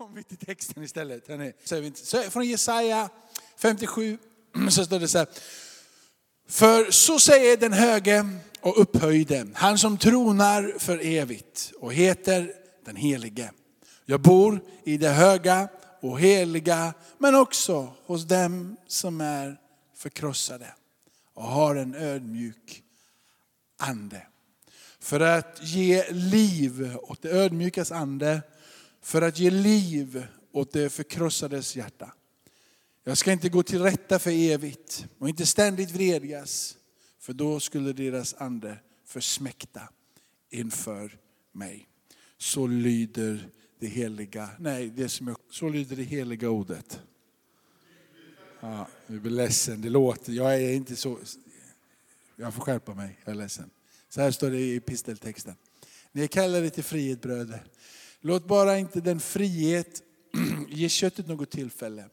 kommer vi till texten istället. Så från Jesaja 57 så står det så här. För så säger den höge och upphöjde, han som tronar för evigt och heter den helige. Jag bor i det höga och heliga, men också hos dem som är förkrossade och har en ödmjuk ande. För att ge liv åt det ödmjukas ande, för att ge liv åt det förkrossades hjärta. Jag ska inte gå till rätta för evigt och inte ständigt vredgas, för då skulle deras ande försmäkta inför mig. Så lyder det heliga, nej, det som jag, så lyder det heliga ordet. Ja, jag blir ledsen, det låter, jag är inte så, jag får skärpa mig, jag är ledsen. Så här står det i episteltexten. Ni är kallade till frihet bröder. Låt bara inte den frihet ge köttet något tillfälle.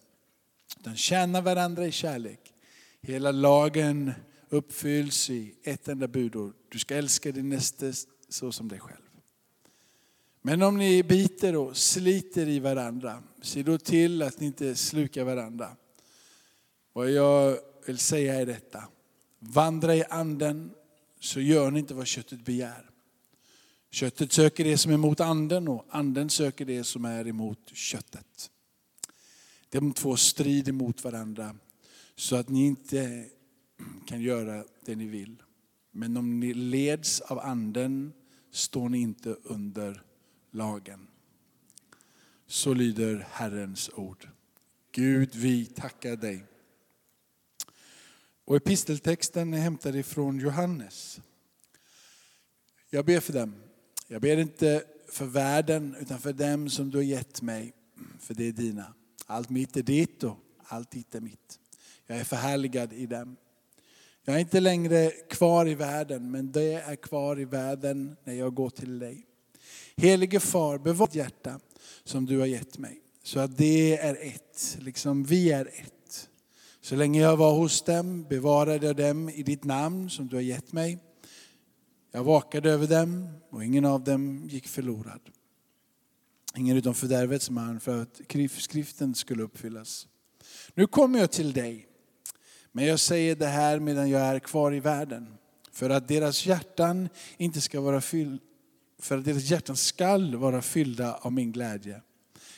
Utan tjäna varandra i kärlek. Hela lagen uppfylls i ett enda budord. Du ska älska din näste så som dig själv. Men om ni biter och sliter i varandra, se då till att ni inte slukar varandra. Vad jag vill säga är detta. Vandra i anden så gör ni inte vad köttet begär. Köttet söker det som är emot anden och anden söker det som är emot köttet. De två strider mot varandra så att ni inte kan göra det ni vill. Men om ni leds av anden står ni inte under lagen. Så lyder Herrens ord. Gud, vi tackar dig. Och episteltexten är hämtad ifrån Johannes. Jag ber för dem. Jag ber inte för världen utan för dem som du har gett mig. För det är dina. Allt mitt är ditt och allt ditt är mitt. Jag är förhärligad i dem. Jag är inte längre kvar i världen, men det är kvar i världen när jag går till dig. Helige far, bevara hjärta som du har gett mig. Så att det är ett, liksom vi är ett. Så länge jag var hos dem bevarade jag dem i ditt namn som du har gett mig. Jag vakade över dem och ingen av dem gick förlorad. Ingen utom fördärvets man för att skriften skulle uppfyllas. Nu kommer jag till dig. Men jag säger det här medan jag är kvar i världen. För att deras hjärtan inte ska vara fylld, för att deras hjärtan skall vara fyllda av min glädje.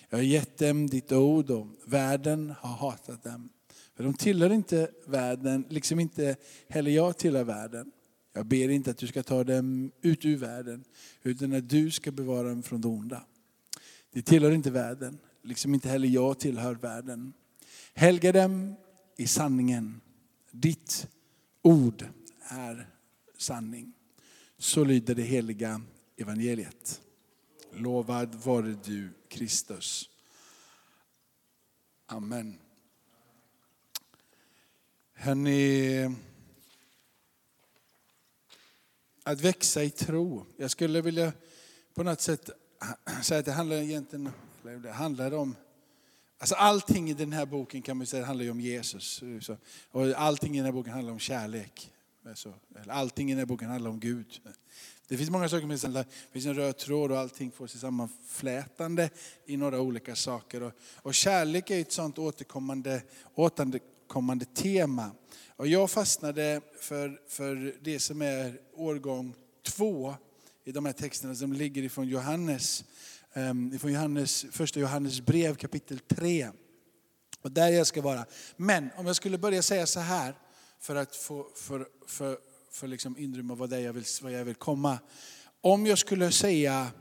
Jag har gett dem ditt ord och världen har hatat dem. För de tillhör inte världen, liksom inte heller jag tillhör världen. Jag ber inte att du ska ta dem ut ur världen, utan att du ska bevara dem från det onda. De tillhör inte världen, liksom inte heller jag tillhör världen. Helga dem i sanningen. Ditt ord är sanning. Så lyder det heliga evangeliet. Lovad vare du Kristus. Amen. Hörrni, att växa i tro. Jag skulle vilja på något sätt säga att det handlar egentligen det handlar om Alltså allting i den här boken kan man säga handlar om Jesus. Och allting i den här boken handlar om kärlek. Alltså, allting i den här boken handlar om Gud. Det finns många saker, det finns en röd tråd och allting får sig sammanflätande i några olika saker. Och kärlek är ett sånt återkommande, återkommande tema. Och jag fastnade för, för det som är årgång två i de här texterna som ligger ifrån Johannes, ehm, ifrån Johannes, första Johannes brev kapitel 3. Och där jag ska vara. Men om jag skulle börja säga så här för att få för, för, för liksom inrymma vad, det jag vill, vad jag vill komma. Om jag skulle säga,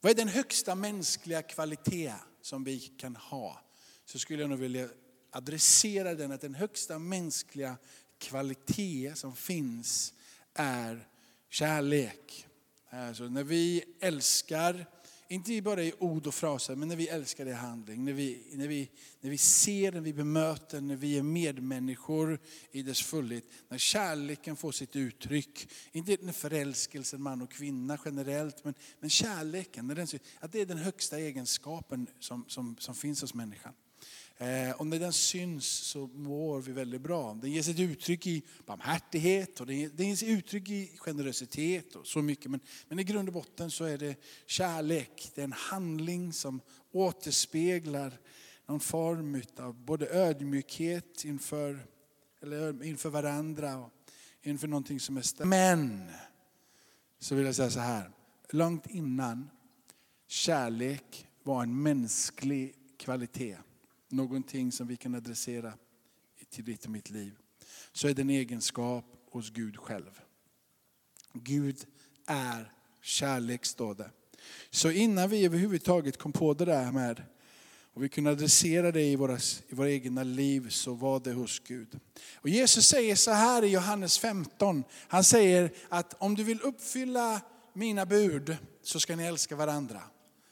vad är den högsta mänskliga kvalitet som vi kan ha? Så skulle jag nog vilja adresserar den att den högsta mänskliga kvalitet som finns är kärlek. Alltså när vi älskar, inte bara i ord och fraser, men när vi älskar i handling. När vi, när, vi, när vi ser, när vi bemöter, när vi är medmänniskor i dess fullhet. När kärleken får sitt uttryck. Inte när förälskelsen man och kvinna generellt, men, men kärleken. När den, att det är den högsta egenskapen som, som, som finns hos människan. Eh, och när den syns så mår vi väldigt bra. Den ger sig uttryck i barmhärtighet och den ger sig uttryck i generositet och så mycket. Men, men i grund och botten så är det kärlek. Det är en handling som återspeglar någon form av både ödmjukhet inför, eller inför varandra och inför någonting som är större. Men, så vill jag säga så här. Långt innan kärlek var en mänsklig kvalitet någonting som vi kan adressera till ditt och mitt liv, så är det en egenskap hos Gud själv. Gud är kärlek, står det. Så innan vi överhuvudtaget kom på det där med och vi kunde adressera det i våra, i våra egna liv så var det hos Gud. Och Jesus säger så här i Johannes 15. Han säger att om du vill uppfylla mina bud så ska ni älska varandra.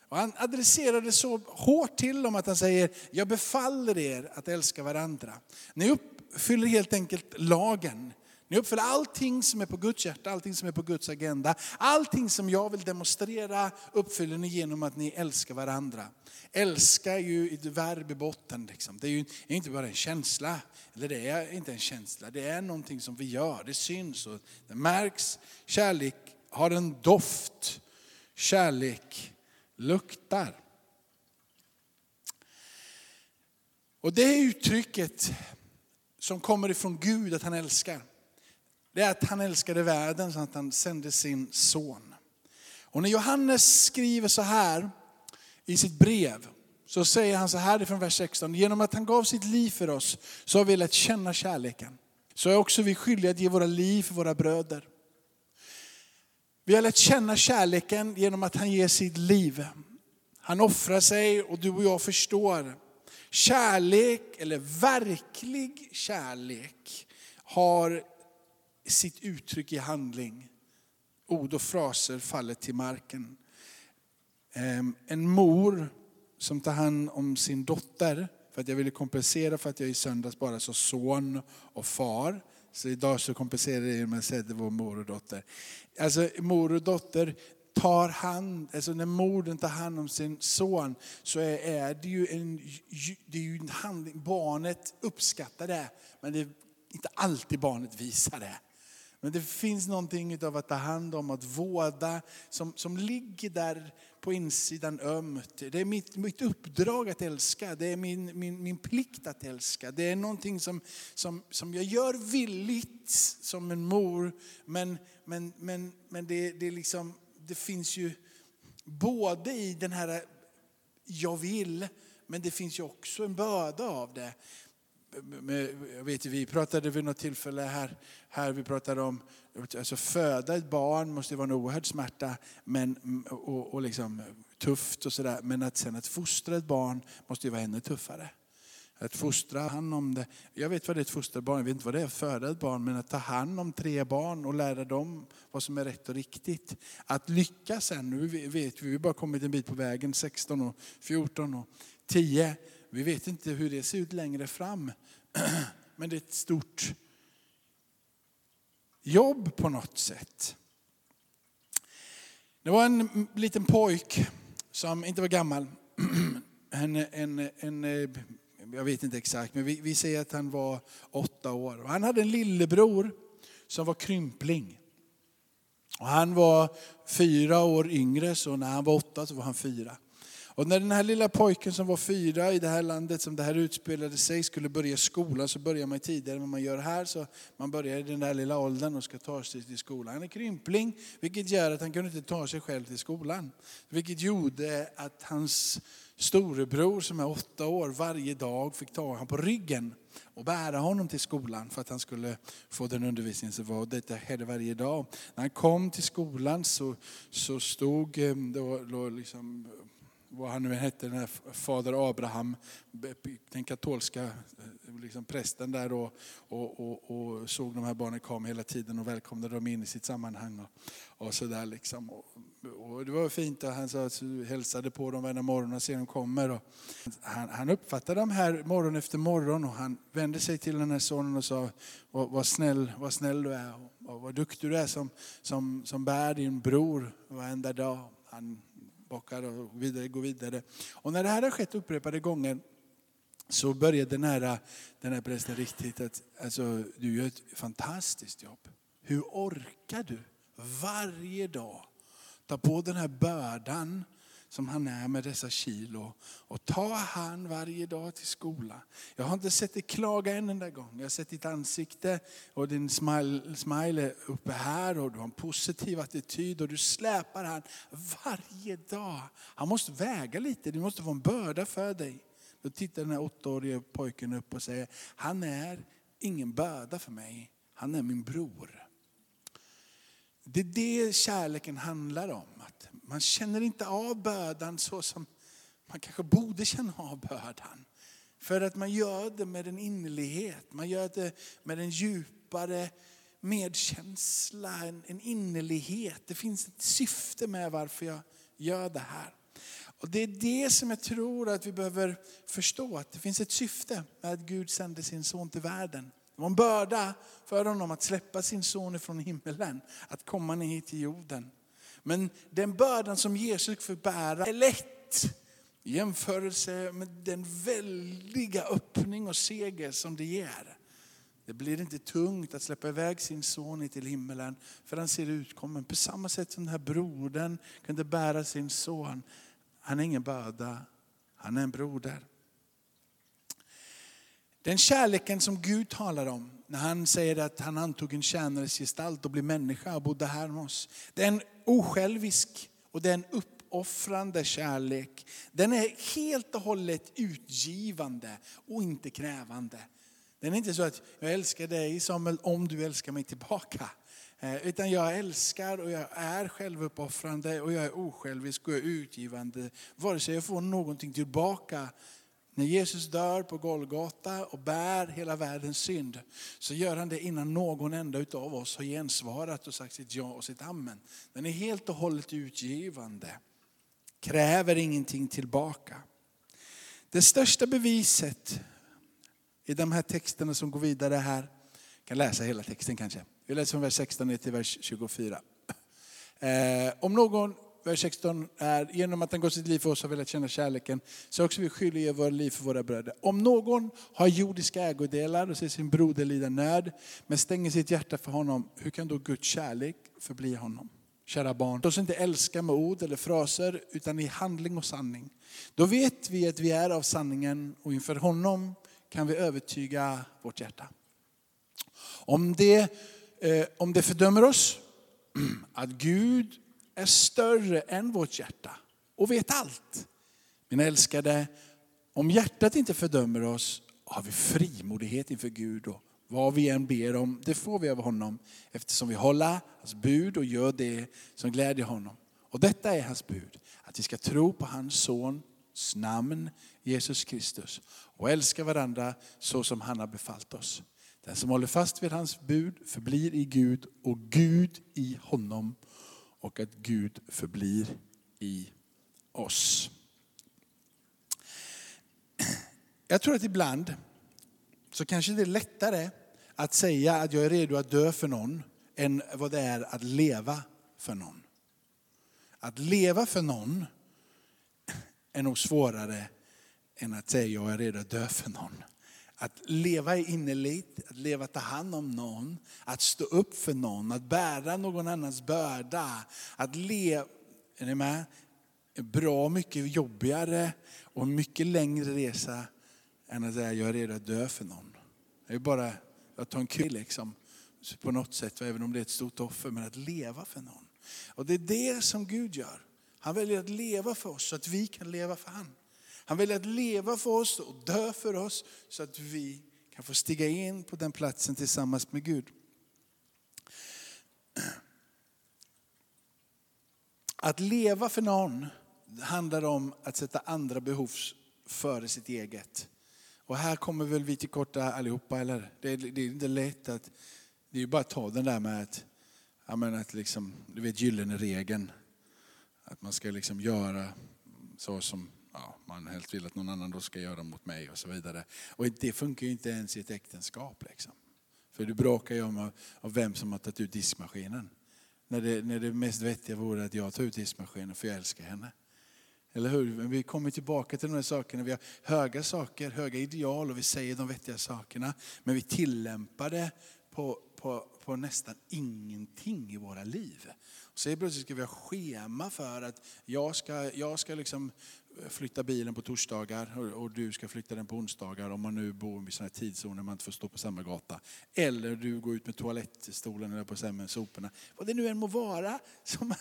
Och han adresserar det så hårt till dem att han säger, jag befaller er att älska varandra. Ni uppfyller helt enkelt lagen. Ni uppfyller allting som är på Guds hjärta, allting som är på Guds agenda. Allting som jag vill demonstrera uppfyller ni genom att ni älskar varandra. Älska är ju ett verb i botten. Liksom. Det är ju inte bara en känsla, eller det är inte en känsla, det är någonting som vi gör. Det syns och det märks. Kärlek har en doft. Kärlek luktar. Och det uttrycket som kommer ifrån Gud att han älskar, det är att han älskade världen så att han sände sin son. Och när Johannes skriver så här i sitt brev, så säger han så här från vers 16. Genom att han gav sitt liv för oss så har vi lärt känna kärleken. Så är också vi skyldiga att ge våra liv för våra bröder. Vi har lärt känna kärleken genom att han ger sitt liv. Han offrar sig och du och jag förstår. Kärlek, eller verklig kärlek, har sitt uttryck i handling. Ord och fraser faller till marken. Ehm, en mor som tar hand om sin dotter, för att jag ville kompensera för att jag i söndags bara sa son och far. Så idag så kompenserar jag genom att säga att det var mor och dotter. Alltså mor och dotter tar hand, alltså när modern tar hand om sin son så är, är det ju en, det är ju en handling, barnet uppskattar det, men det är inte alltid barnet visar det. Men det finns någonting av att ta hand om, att vårda, som, som ligger där på insidan ömt. Det är mitt, mitt uppdrag att älska, det är min, min, min plikt att älska. Det är någonting som, som, som jag gör villigt som en mor, men, men, men, men det, det, liksom, det finns ju både i den här jag vill, men det finns ju också en börda av det jag vet, vi pratade vid något tillfälle här, här vi pratade om alltså föda ett barn måste vara en oerhörd smärta men, och, och liksom, tufft och sådär. Men att sen att fostra ett barn måste ju vara ännu tuffare. Att fostra hand om det. Jag vet vad det är att fostra barn, jag vet inte vad det är att föda ett barn. Men att ta hand om tre barn och lära dem vad som är rätt och riktigt. Att lyckas sen, nu vet vi, vi har bara kommit en bit på vägen, 16 och 14 och 10. Vi vet inte hur det ser ut längre fram. Men det är ett stort jobb på något sätt. Det var en liten pojk som inte var gammal. En, en, en, jag vet inte exakt, men vi, vi säger att han var åtta år. han hade en lillebror som var krympling. Och han var fyra år yngre, så när han var åtta så var han fyra. Och när den här lilla pojken som var fyra i det här landet som det här utspelade sig skulle börja skolan så börjar man tidigare än vad man gör här. Så man börjar i den där lilla åldern och ska ta sig till skolan. Han är krympling vilket gör att han kunde inte ta sig själv till skolan. Vilket gjorde att hans storebror som är åtta år varje dag fick ta honom på ryggen och bära honom till skolan för att han skulle få den undervisning som var. Detta skedde varje dag. När han kom till skolan så, så stod eh, då, då, liksom, vad han nu hette, den här fader Abraham, den katolska eh, liksom prästen där och, och, och, och, såg de här barnen komma hela tiden och välkomnade dem in i sitt sammanhang. Och, och så där liksom. och, och, det var fint att han sa att hälsade på dem varje morgon och se dem kommer. Och han, han uppfattade dem här morgon efter morgon och han vände sig till den här sonen och sa vad, vad, snäll, vad snäll du är och vad duktig du är som, som, som bär din bror varenda dag. Han bakar och vidare, går vidare. Och när det här har skett upprepade gånger så började den här, den här prästen riktigt att alltså, du gör ett fantastiskt jobb. Hur orkar du varje dag ta på den här bördan som han är med dessa kilo och ta han varje dag till skolan. Jag har inte sett dig klaga en enda gång. Jag har sett ditt ansikte och din smile, smile är uppe här och du har en positiv attityd och du släpar han varje dag. Han måste väga lite, det måste vara en börda för dig. Då tittar den här åttaårige pojken upp och säger, han är ingen börda för mig, han är min bror. Det är det kärleken handlar om. Man känner inte av bördan så som man kanske borde känna av bördan. För att man gör det med en innerlighet, man gör det med en djupare medkänsla, en, en innerlighet. Det finns ett syfte med varför jag gör det här. Och Det är det som jag tror att vi behöver förstå, att det finns ett syfte med att Gud sände sin son till världen. Det var en börda för honom att släppa sin son ifrån himmelen, att komma ner hit till jorden. Men den bördan som Jesus fick bära är lätt i jämförelse med den väldiga öppning och seger som det ger. Det blir inte tungt att släppa iväg sin son till himmelen för han ser utkommen. På samma sätt som den här brodern kunde bära sin son. Han är ingen börda, han är en broder. Den kärleken som Gud talar om när han säger att han antog en tjänares gestalt och blev människa och bodde här med oss. Det är en osjälvisk och det är en uppoffrande kärlek. Den är helt och hållet utgivande och inte krävande. Den är inte så att jag älskar dig Samuel om du älskar mig tillbaka. Eh, utan jag älskar och jag är självuppoffrande och jag är osjälvisk och jag är utgivande. Vare sig jag får någonting tillbaka när Jesus dör på Golgata och bär hela världens synd så gör han det innan någon enda av oss har gensvarat och sagt sitt ja och sitt amen. Den är helt och hållet utgivande. Kräver ingenting tillbaka. Det största beviset i de här texterna som går vidare här, jag kan läsa hela texten kanske. Vi läser från vers 16 ner till vers 24. Eh, om någon vers 16 är, genom att han gav sitt liv för oss har velat känna kärleken, så också vi skyldiga våra liv för våra bröder. Om någon har jordiska ägodelar och ser sin broder lida nöd, men stänger sitt hjärta för honom, hur kan då Guds kärlek förbli honom? Kära barn, låt oss inte älska med ord eller fraser, utan i handling och sanning. Då vet vi att vi är av sanningen och inför honom kan vi övertyga vårt hjärta. Om det, eh, om det fördömer oss, att Gud är större än vårt hjärta och vet allt. Mina älskade, om hjärtat inte fördömer oss har vi frimodighet inför Gud. Och vad vi än ber om, det får vi av honom. Eftersom vi håller hans bud och gör det som glädjer honom. Och detta är hans bud, att vi ska tro på hans sons namn, Jesus Kristus. Och älska varandra så som han har befallt oss. Den som håller fast vid hans bud förblir i Gud och Gud i honom och att Gud förblir i oss. Jag tror att ibland så kanske det är lättare att säga att jag är redo att dö för någon än vad det är att leva för någon. Att leva för någon är nog svårare än att säga jag är redo att dö för någon. Att leva innerligt, att leva ta hand om någon, att stå upp för någon, att bära någon annans börda. Att leva, är ni med? Bra mycket jobbigare och en mycket längre resa än att säga jag är redo att dö för någon. Det är bara att ta en kul liksom, på något sätt, även om det är ett stort offer, men att leva för någon. Och det är det som Gud gör. Han väljer att leva för oss så att vi kan leva för honom. Han väljer att leva för oss och dö för oss så att vi kan få stiga in på den platsen tillsammans med Gud. Att leva för någon handlar om att sätta andra behov före sitt eget. Och här kommer väl vi till korta allihopa, eller? Det är, det är inte lätt att, det är bara att ta den där med att, menar att liksom, du vet gyllene regeln. Att man ska liksom göra så som ja, man helst vill att någon annan då ska göra mot mig och så vidare. Och det funkar ju inte ens i ett äktenskap. Liksom. För du bråkar ju om vem som har tagit ut diskmaskinen. När det, när det mest vettiga vore att jag tar ut diskmaskinen för jag älskar henne. Eller hur? Men vi kommer tillbaka till de här sakerna. Vi har höga saker, höga ideal och vi säger de vettiga sakerna. Men vi tillämpar det på, på, på nästan ingenting i våra liv. Så plötsligt ska vi ha schema för att jag ska, jag ska liksom flytta bilen på torsdagar och, du ska flytta den på onsdagar om man nu bor i sådana tidszoner man inte får stå på samma gata. Eller du går ut med toalettstolen eller på sämre med soporna. Vad det nu än må vara. Som,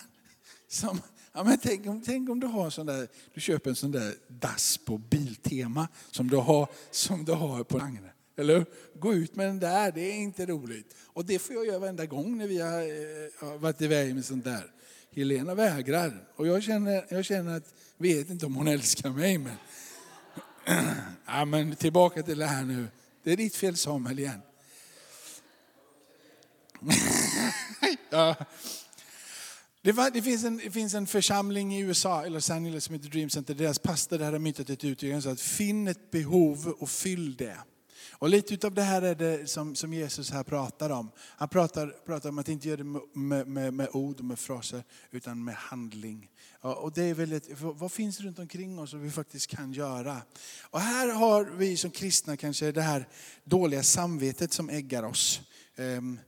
som, ja, men tänk, om, tänk om du har sån där, du köper en sån där dass på Biltema som du har, som du har på Agne. Eller Gå ut med den där, det är inte roligt. Och det får jag göra varenda gång när vi har, eh, har varit iväg med sånt där. Helena vägrar. Och jag känner, jag känner att, vet inte om hon älskar mig men... Ja, men tillbaka till det här nu. Det är ditt fel Samuel igen. ja. Det, var, det, finns en, det, finns en, församling i USA, i Los Angeles, som heter Dream Center. Deras pastor där har myntat ett uttryck. Han sa att finn ett behov och fyll det. Och lite av det här är det som, som Jesus här pratar om. Han pratar, pratar om att inte göra det med, med, med ord och med fraser, utan med handling. och det är väldigt, vad finns runt omkring oss som vi faktiskt kan göra? Och här har vi som kristna kanske det här dåliga samvetet som äggar oss. Ehm,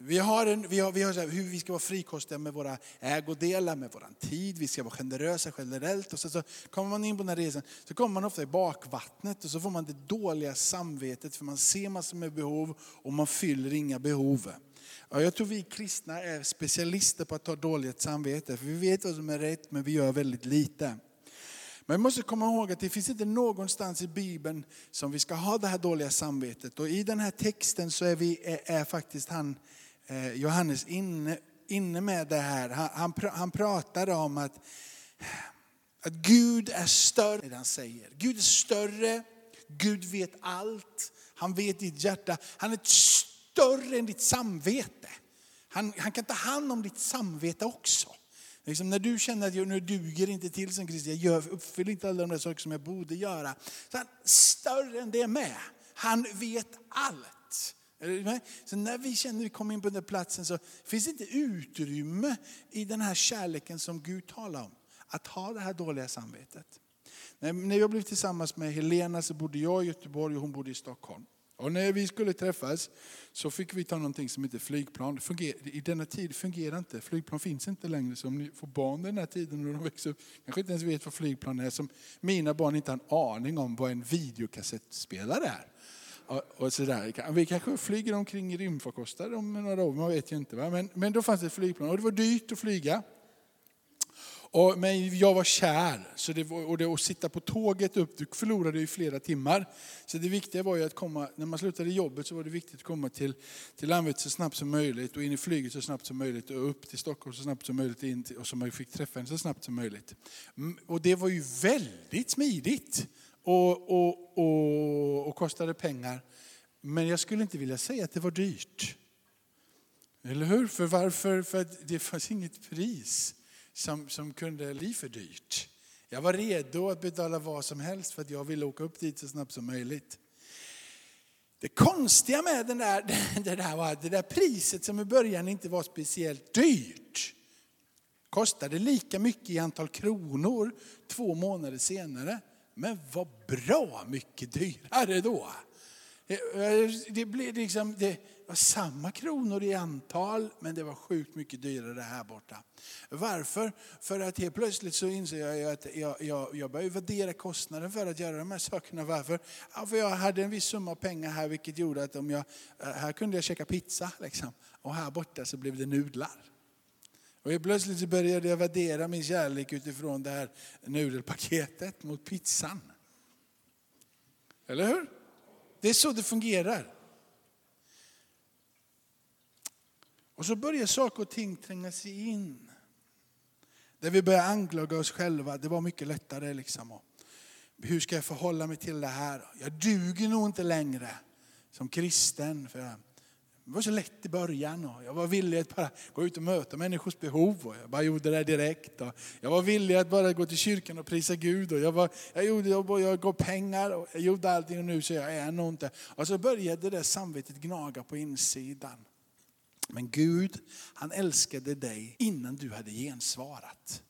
vi har, en, vi har, vi har hur vi ska vara frikostiga med våra ägodelar, med vår tid. Vi ska vara generösa generellt. Och så, så kommer man in på den här resan så kommer man ofta i bakvattnet och så får man det dåliga samvetet för man ser massor med behov och man fyller inga behov. Ja, jag tror vi kristna är specialister på att ta dåligt samvete. För vi vet vad som är rätt men vi gör väldigt lite. Men vi måste komma ihåg att det finns inte någonstans i Bibeln som vi ska ha det här dåliga samvetet. Och i den här texten så är, vi, är, är faktiskt han, eh, Johannes inne, inne med det här. Han, han, han pratar om att, att Gud är större, det han säger. Gud är större, Gud vet allt. Han vet ditt hjärta. Han är större än ditt samvete. Han, han kan ta hand om ditt samvete också. Liksom när du känner att jag nu duger inte till som kristen, jag uppfyller inte alla de där saker som jag borde göra. Så han större än det med. Han vet allt. Så när vi känner att vi kommer in på den där platsen så finns det inte utrymme i den här kärleken som Gud talar om. Att ha det här dåliga samvetet. När jag blev tillsammans med Helena så bodde jag i Göteborg och hon bodde i Stockholm. Och när vi skulle träffas så fick vi ta någonting som heter flygplan. I denna tid fungerar inte, flygplan finns inte längre. Så om ni får barn den här tiden när de växer upp, kanske inte ens vet vad flygplan är. Som mina barn inte har en aning om vad en videokassettspelare är. Och, sådär. Vi kanske flyger omkring i rymdfarkoster om några år, man vet ju inte. Va? Men, men då fanns det ett flygplan och det var dyrt att flyga. Och, men jag var kär, så det var, och det, att sitta på tåget upp, du förlorade ju flera timmar. Så det viktiga var ju att komma, när man slutade jobbet så var det viktigt att komma till, till Landvetter så snabbt som möjligt och in i flyget så snabbt som möjligt och upp till Stockholm så snabbt som möjligt in till, och så man fick träffa henne så snabbt som möjligt. Mm, och det var ju väldigt smidigt och, och, och, och kostade pengar. Men jag skulle inte vilja säga att det var dyrt. Eller hur? För varför? För att det fanns inget pris som, som kunde bli för dyrt. Jag var redo att betala vad som helst för att jag ville åka upp dit så snabbt som möjligt. Det konstiga med den där, det där var att det där priset som i början inte var speciellt dyrt kostade lika mycket i antal kronor två månader senare. Men var bra mycket dyrare då. Det, eh, blev liksom, det var samma kronor i antal, men det var sjukt mycket dyrare här borta. Varför? För att helt plötsligt så inser jag att jag, jag, jag började värdera kostnaden för att göra de här sakerna. Varför? Ja, för jag hade en viss summa pengar här, vilket gjorde att om jag, eh, här kunde jag käka pizza. Liksom. Och här borta så blev det nudlar. Och helt plötsligt så började jag värdera min kärlek utifrån det här nudelpaketet mot pizzan. Eller hur? Det är så det fungerar. Och så börjar saker och ting tränga sig in. Där vi börjar anklaga oss själva. Det var mycket lättare liksom. Hur ska jag förhålla mig till det här? Jag duger nog inte längre som kristen. För det var så lätt i början och jag var villig att bara gå ut och möta människors behov och jag bara gjorde det direkt. Och jag var villig att bara gå till kyrkan och prisa Gud och jag, var, jag, gjorde, jag, jag gav pengar och jag gjorde allting och nu så jag är nog inte. Och så började det samvetet gnaga på insidan. Men Gud, han älskade dig innan du hade gensvarat.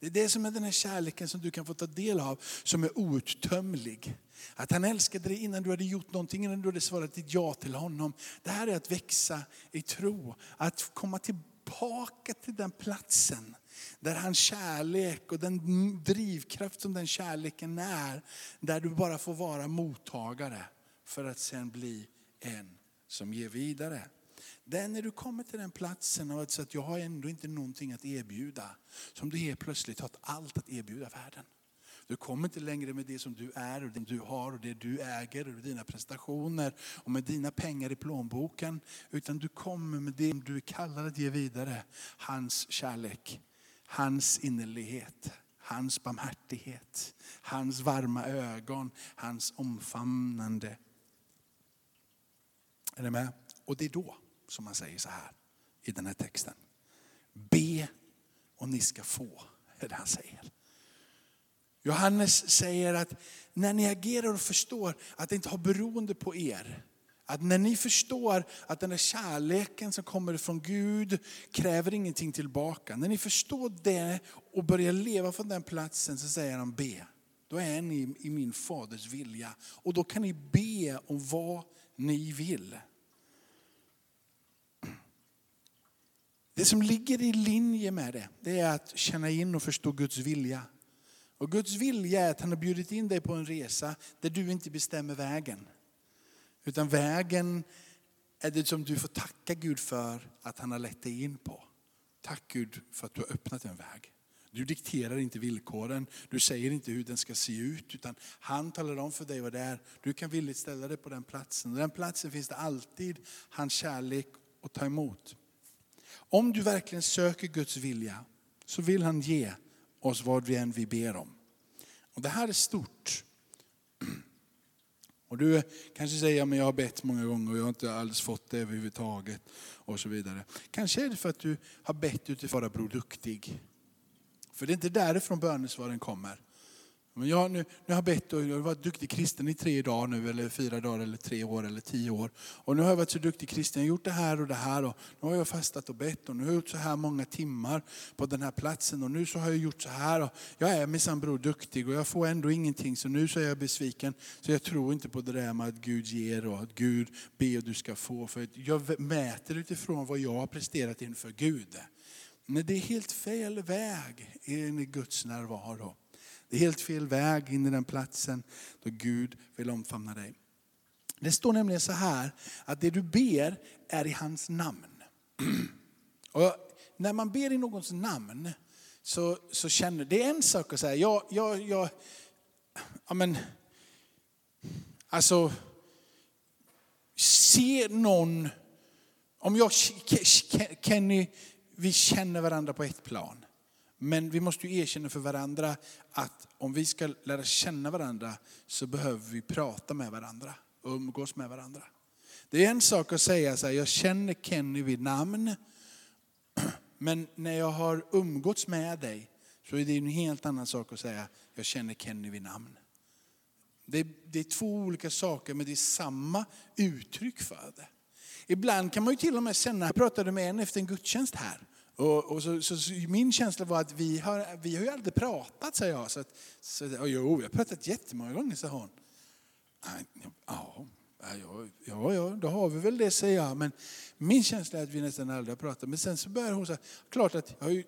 Det är det som är den här kärleken som du kan få ta del av, som är outtömlig. Att han älskade dig innan du hade gjort någonting, innan du hade svarat ditt ja till honom. Det här är att växa i tro, att komma tillbaka till den platsen där hans kärlek och den drivkraft som den kärleken är, där du bara får vara mottagare för att sen bli en som ger vidare. Det är när du kommer till den platsen och att jag har ändå inte någonting att erbjuda, som du helt plötsligt har allt att erbjuda världen. Du kommer inte längre med det som du är och det du har och det du äger och dina prestationer och med dina pengar i plånboken. Utan du kommer med det du är kallad att ge vidare. Hans kärlek, hans innerlighet, hans barmhärtighet, hans varma ögon, hans omfamnande. Är ni med? Och det är då som man säger så här i den här texten. Be och ni ska få, är det han säger. Johannes säger att när ni agerar och förstår att det inte har beroende på er, att när ni förstår att den här kärleken som kommer från Gud kräver ingenting tillbaka. När ni förstår det och börjar leva från den platsen så säger han be. Då är ni i min faders vilja. Och då kan ni be om vad ni vill. Det som ligger i linje med det, det är att känna in och förstå Guds vilja. Och Guds vilja är att han har bjudit in dig på en resa där du inte bestämmer vägen. Utan vägen är det som du får tacka Gud för att han har lett dig in på. Tack Gud för att du har öppnat en väg. Du dikterar inte villkoren, du säger inte hur den ska se ut, utan han talar om för dig vad det är. Du kan villigt ställa dig på den platsen. Och den platsen finns det alltid hans kärlek att ta emot. Om du verkligen söker Guds vilja så vill han ge oss vad vi än vi ber om. Och det här är stort. Och du kanske säger att jag har bett många gånger och jag har inte alls fått det överhuvudtaget. Och så vidare. Kanske är det för att du har bett utifrån att vara Bror Duktig. För det är inte därifrån bönesvaren kommer. Men jag, nu, nu har jag bett och jag har varit duktig kristen i tre dagar nu, eller fyra dagar, eller tre år, eller tio år. Och nu har jag varit så duktig kristen, jag har gjort det här och det här. Och nu har jag fastat och bett och nu har jag gjort så här många timmar på den här platsen. Och nu så har jag gjort så här. Och jag är minsann bror duktig och jag får ändå ingenting. Så nu så är jag besviken. Så jag tror inte på det där med att Gud ger och att Gud ber och du ska få. För jag mäter utifrån vad jag har presterat inför Gud. Men det är helt fel väg in i Guds närvaro. Det är helt fel väg in i den platsen då Gud vill omfamna dig. Det står nämligen så här att det du ber är i hans namn. Och när man ber i någons namn så, så känner, det är en sak att säga, jag, jag, jag, ja men, alltså, se någon, om jag, Kenny, vi känner varandra på ett plan. Men vi måste ju erkänna för varandra att om vi ska lära känna varandra så behöver vi prata med varandra och umgås med varandra. Det är en sak att säga så här, jag känner Kenny vid namn. Men när jag har umgåtts med dig så är det en helt annan sak att säga, jag känner Kenny vid namn. Det är, det är två olika saker men det är samma uttryck för det. Ibland kan man ju till och med känna, jag pratade med en efter en gudstjänst här. Och, och så, så, så, min känsla var att vi har, vi har ju aldrig pratat, sa jag. Så, att, så, och jo, vi har pratat jättemånga gånger, sa hon. Ja, ja, ja, ja, då har vi väl det, säger jag. Men min känsla är att vi nästan aldrig har pratat. Men sen så börjar hon säga, klart att jag, ju,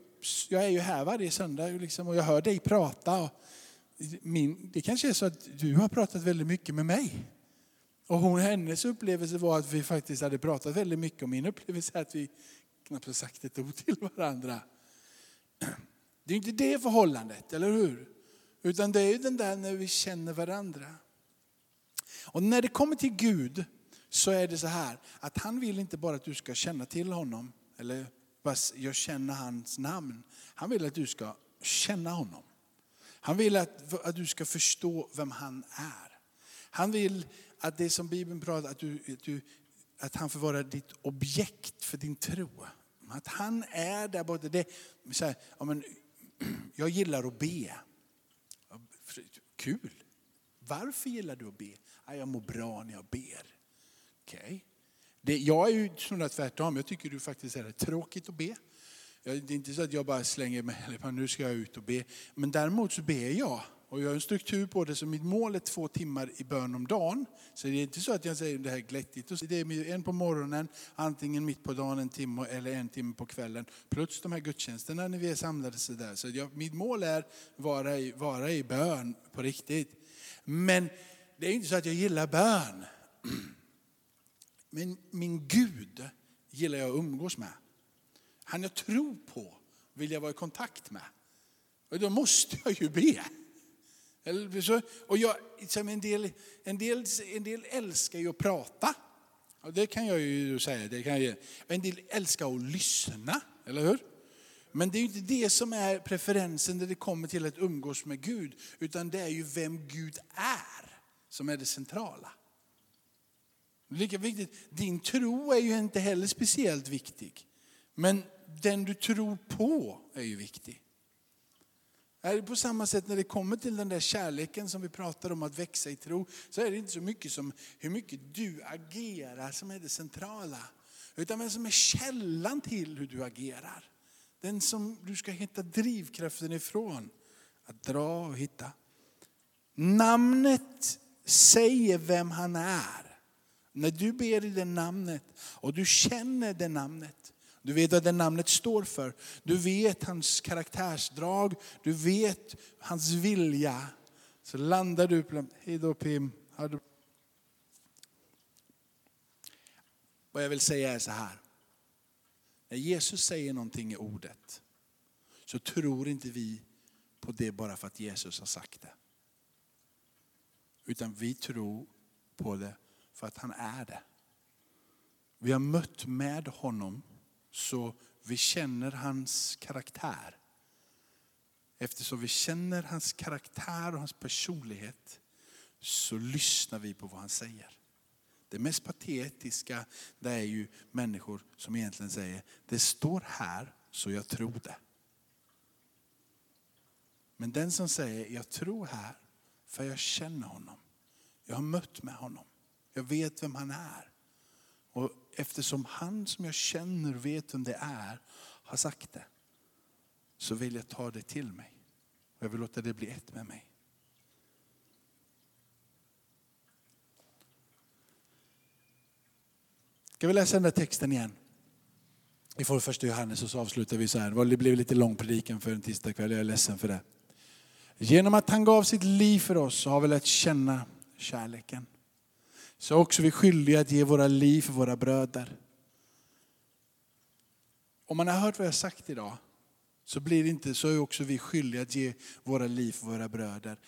jag är ju här varje söndag liksom, och jag hör dig prata. Och min, det kanske är så att du har pratat väldigt mycket med mig. Och hon, hennes upplevelse var att vi faktiskt hade pratat väldigt mycket. Och min upplevelse är att vi knappt har sagt ett ord till varandra. Det är inte det förhållandet, eller hur? Utan det är ju den där när vi känner varandra. Och när det kommer till Gud så är det så här att han vill inte bara att du ska känna till honom, eller jag känner hans namn. Han vill att du ska känna honom. Han vill att, att du ska förstå vem han är. Han vill att det som Bibeln pratar att du, att du att han får vara ditt objekt för din tro. Att han är där borta. Det, så här, ja, men, jag gillar att be. Kul. Varför gillar du att be? Ja, jag mår bra när jag ber. Okay. Det, jag är ju snarare tvärtom. Jag tycker du faktiskt är det tråkigt att be. Det är inte så att jag bara slänger mig, nu ska jag ut och be. Men däremot så ber jag. Och jag har en struktur på det, så mitt mål är två timmar i bön om dagen. Så det är inte så att jag säger det här glättigt. Det är en på morgonen, antingen mitt på dagen en timme eller en timme på kvällen. Plus de här gudstjänsterna när vi är samlade så där. Så jag, mitt mål är att vara i, vara i bön på riktigt. Men det är inte så att jag gillar bön. Men min Gud gillar jag att umgås med. Han jag tror på vill jag vara i kontakt med. Och då måste jag ju be. Och jag, en, del, en, del, en del älskar ju att prata. Och det kan jag ju säga. Det kan jag, en del älskar att lyssna, eller hur? Men det är ju inte det som är preferensen när det kommer till att umgås med Gud. Utan det är ju vem Gud är som är det centrala. Lika viktigt, din tro är ju inte heller speciellt viktig. Men den du tror på är ju viktig. Är på samma sätt när det kommer till den där kärleken som vi pratar om att växa i tro, så är det inte så mycket som hur mycket du agerar som är det centrala. Utan vem som är källan till hur du agerar. Den som du ska hitta drivkraften ifrån. Att dra och hitta. Namnet säger vem han är. När du ber i det namnet och du känner det namnet. Du vet vad det namnet står för. Du vet hans karaktärsdrag. Du vet hans vilja. Så landar du på, hej då Pim. Vad jag vill säga är så här. När Jesus säger någonting i ordet så tror inte vi på det bara för att Jesus har sagt det. Utan vi tror på det för att han är det. Vi har mött med honom så vi känner hans karaktär. Eftersom vi känner hans karaktär och hans personlighet så lyssnar vi på vad han säger. Det mest patetiska det är ju människor som egentligen säger, det står här så jag tror det. Men den som säger, jag tror här för jag känner honom. Jag har mött med honom. Jag vet vem han är. Och eftersom han som jag känner och vet vem det är har sagt det. Så vill jag ta det till mig. Och jag vill låta det bli ett med mig. Ska vi läsa den där texten igen? Vi får första Johannes och så avslutar vi så här. Det blev lite lång predikan för en tisdagkväll, jag är ledsen för det. Genom att han gav sitt liv för oss så har vi lärt känna kärleken. Så är också vi skyldiga att ge våra liv för våra bröder. Om man har hört vad jag sagt idag så blir det inte så är också vi skyldiga att ge våra liv för våra bröder.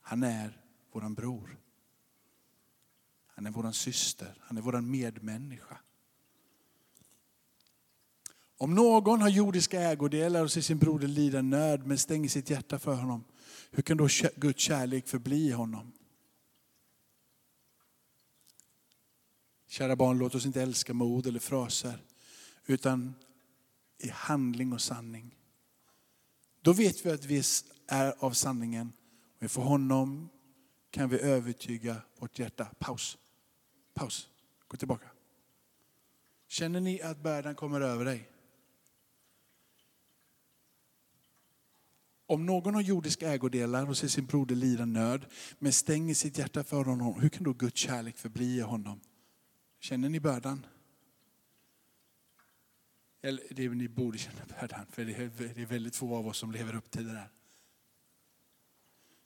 Han är våran bror. Han är våran syster, han är våran medmänniska. Om någon har jordiska ägodelar och ser sin broder lida nöd men stänger sitt hjärta för honom, hur kan då Guds kärlek förbli honom? Kära barn, låt oss inte älska med ord eller fraser, utan i handling och sanning. Då vet vi att vi är av sanningen och inför honom kan vi övertyga vårt hjärta. Paus. Paus. Gå tillbaka. Känner ni att bördan kommer över dig? Om någon har jordiska ägodelar och ser sin broder lida nöd, men stänger sitt hjärta för honom, hur kan då Guds kärlek förbli i honom? Känner ni bördan? Eller det, ni borde känna bördan, för det är, det är väldigt få av oss som lever upp till det där.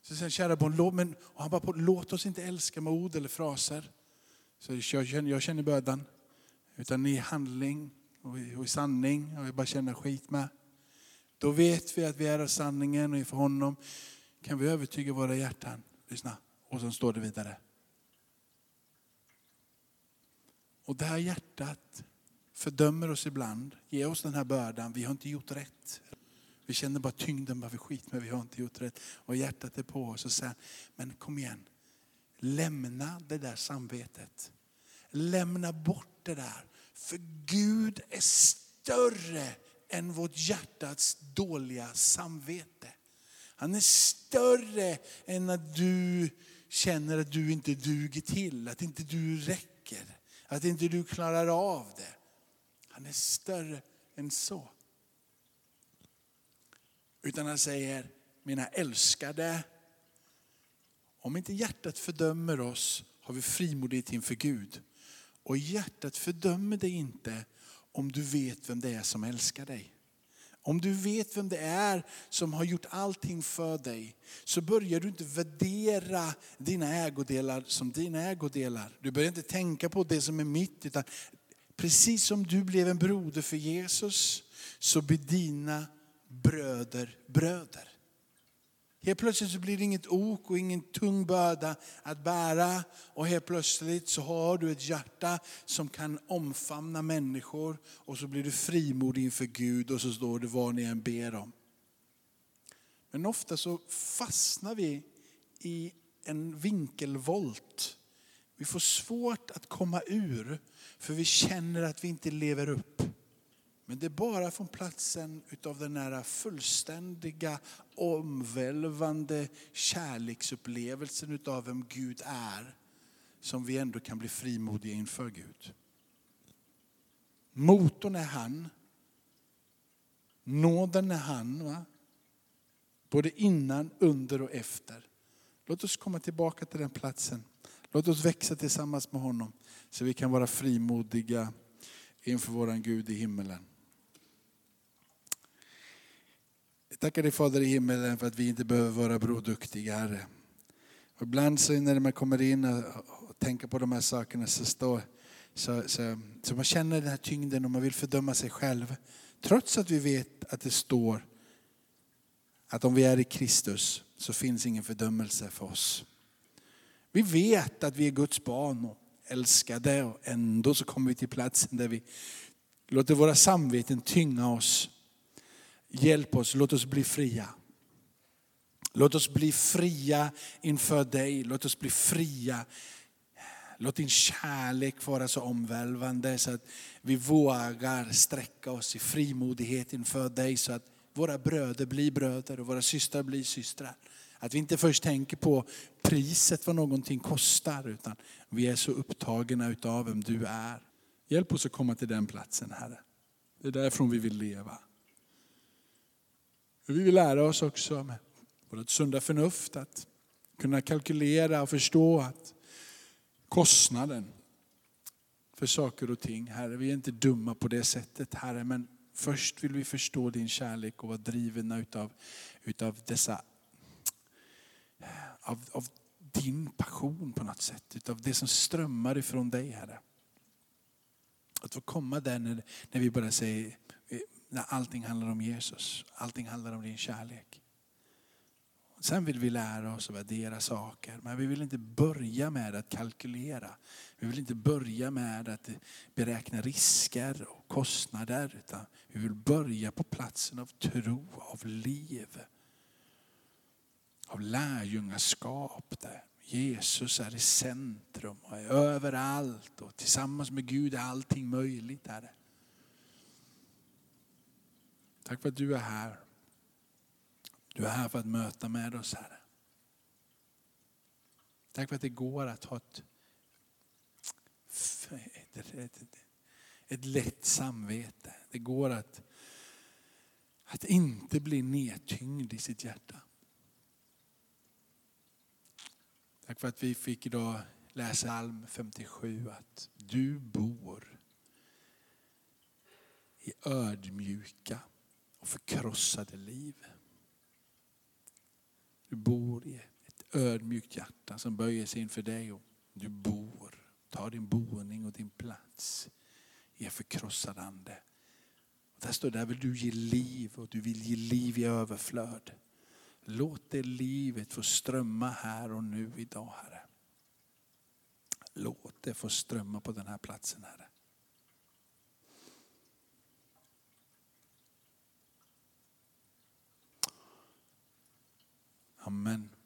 Så säger kära barn, låt, men, och han bara på, låt oss inte älska med ord eller fraser. Så jag känner, jag känner bördan. Utan i handling och i, och i sanning, och jag bara känner skit med. Då vet vi att vi är av sanningen och inför honom kan vi övertyga våra hjärtan. Lyssna, och så står det vidare. Och det här hjärtat fördömer oss ibland, ger oss den här bördan, vi har inte gjort rätt. Vi känner bara tyngden, bara vi skit men vi har inte gjort rätt. Och hjärtat är på oss och säger, men kom igen, lämna det där samvetet. Lämna bort det där. För Gud är större än vårt hjärtats dåliga samvete. Han är större än att du känner att du inte duger till, att inte du räcker. Att inte du klarar av det. Han är större än så. Utan han säger, mina älskade, om inte hjärtat fördömer oss har vi frimodighet inför Gud. Och hjärtat fördömer dig inte om du vet vem det är som älskar dig. Om du vet vem det är som har gjort allting för dig, så börjar du inte värdera dina ägodelar som dina ägodelar. Du börjar inte tänka på det som är mitt, utan precis som du blev en broder för Jesus, så blir dina bröder bröder. Helt plötsligt så blir det inget ok och ingen tung börda att bära. Och helt plötsligt så har du ett hjärta som kan omfamna människor. Och så blir du frimodig inför Gud och så står det vad ni än ber om. Men ofta så fastnar vi i en vinkelvolt. Vi får svårt att komma ur för vi känner att vi inte lever upp. Men det är bara från platsen utav den här fullständiga, omvälvande kärleksupplevelsen utav vem Gud är, som vi ändå kan bli frimodiga inför Gud. Motorn är han. Nåden är han. Va? Både innan, under och efter. Låt oss komma tillbaka till den platsen. Låt oss växa tillsammans med honom så vi kan vara frimodiga inför våran Gud i himmelen. Tackar dig Fader i himmelen för att vi inte behöver vara broduktiga Herre. Och ibland så när man kommer in och tänker på de här sakerna så, står, så, så, så man känner den här tyngden och man vill fördöma sig själv. Trots att vi vet att det står att om vi är i Kristus så finns ingen fördömelse för oss. Vi vet att vi är Guds barn och älskade och ändå så kommer vi till platsen där vi låter våra samveten tynga oss Hjälp oss, låt oss bli fria. Låt oss bli fria inför dig, låt oss bli fria. Låt din kärlek vara så omvälvande så att vi vågar sträcka oss i frimodighet inför dig så att våra bröder blir bröder och våra systrar blir systrar. Att vi inte först tänker på priset vad någonting kostar utan vi är så upptagna utav vem du är. Hjälp oss att komma till den platsen Herre. Det är därifrån vi vill leva. Vi vill lära oss också med vårt sunda förnuft att kunna kalkylera och förstå att kostnaden för saker och ting, Herre, vi är inte dumma på det sättet, Herre, men först vill vi förstå din kärlek och vara drivna utav, utav dessa, av, av din passion på något sätt, utav det som strömmar ifrån dig, Herre. Att få komma där när, när vi bara säger, när allting handlar om Jesus. Allting handlar om din kärlek. Sen vill vi lära oss att värdera saker, men vi vill inte börja med att kalkylera. Vi vill inte börja med att beräkna risker och kostnader, utan vi vill börja på platsen av tro, av liv. Av lärjungaskap där Jesus är i centrum och är överallt och tillsammans med Gud är allting möjligt. Herre. Tack för att du är här. Du är här för att möta med oss Herre. Tack för att det går att ha ett, ett, ett, ett lätt samvete. Det går att, att inte bli nedtyngd i sitt hjärta. Tack för att vi fick idag läsa psalm 57 att du bor i ödmjuka och förkrossade liv. Du bor i ett ödmjukt hjärta som böjer sig inför dig och du bor, tar din boning och din plats i en förkrossad ande. Och där står där vill du ge liv och du vill ge liv i överflöd. Låt det livet få strömma här och nu idag Herre. Låt det få strömma på den här platsen Herre. Amen.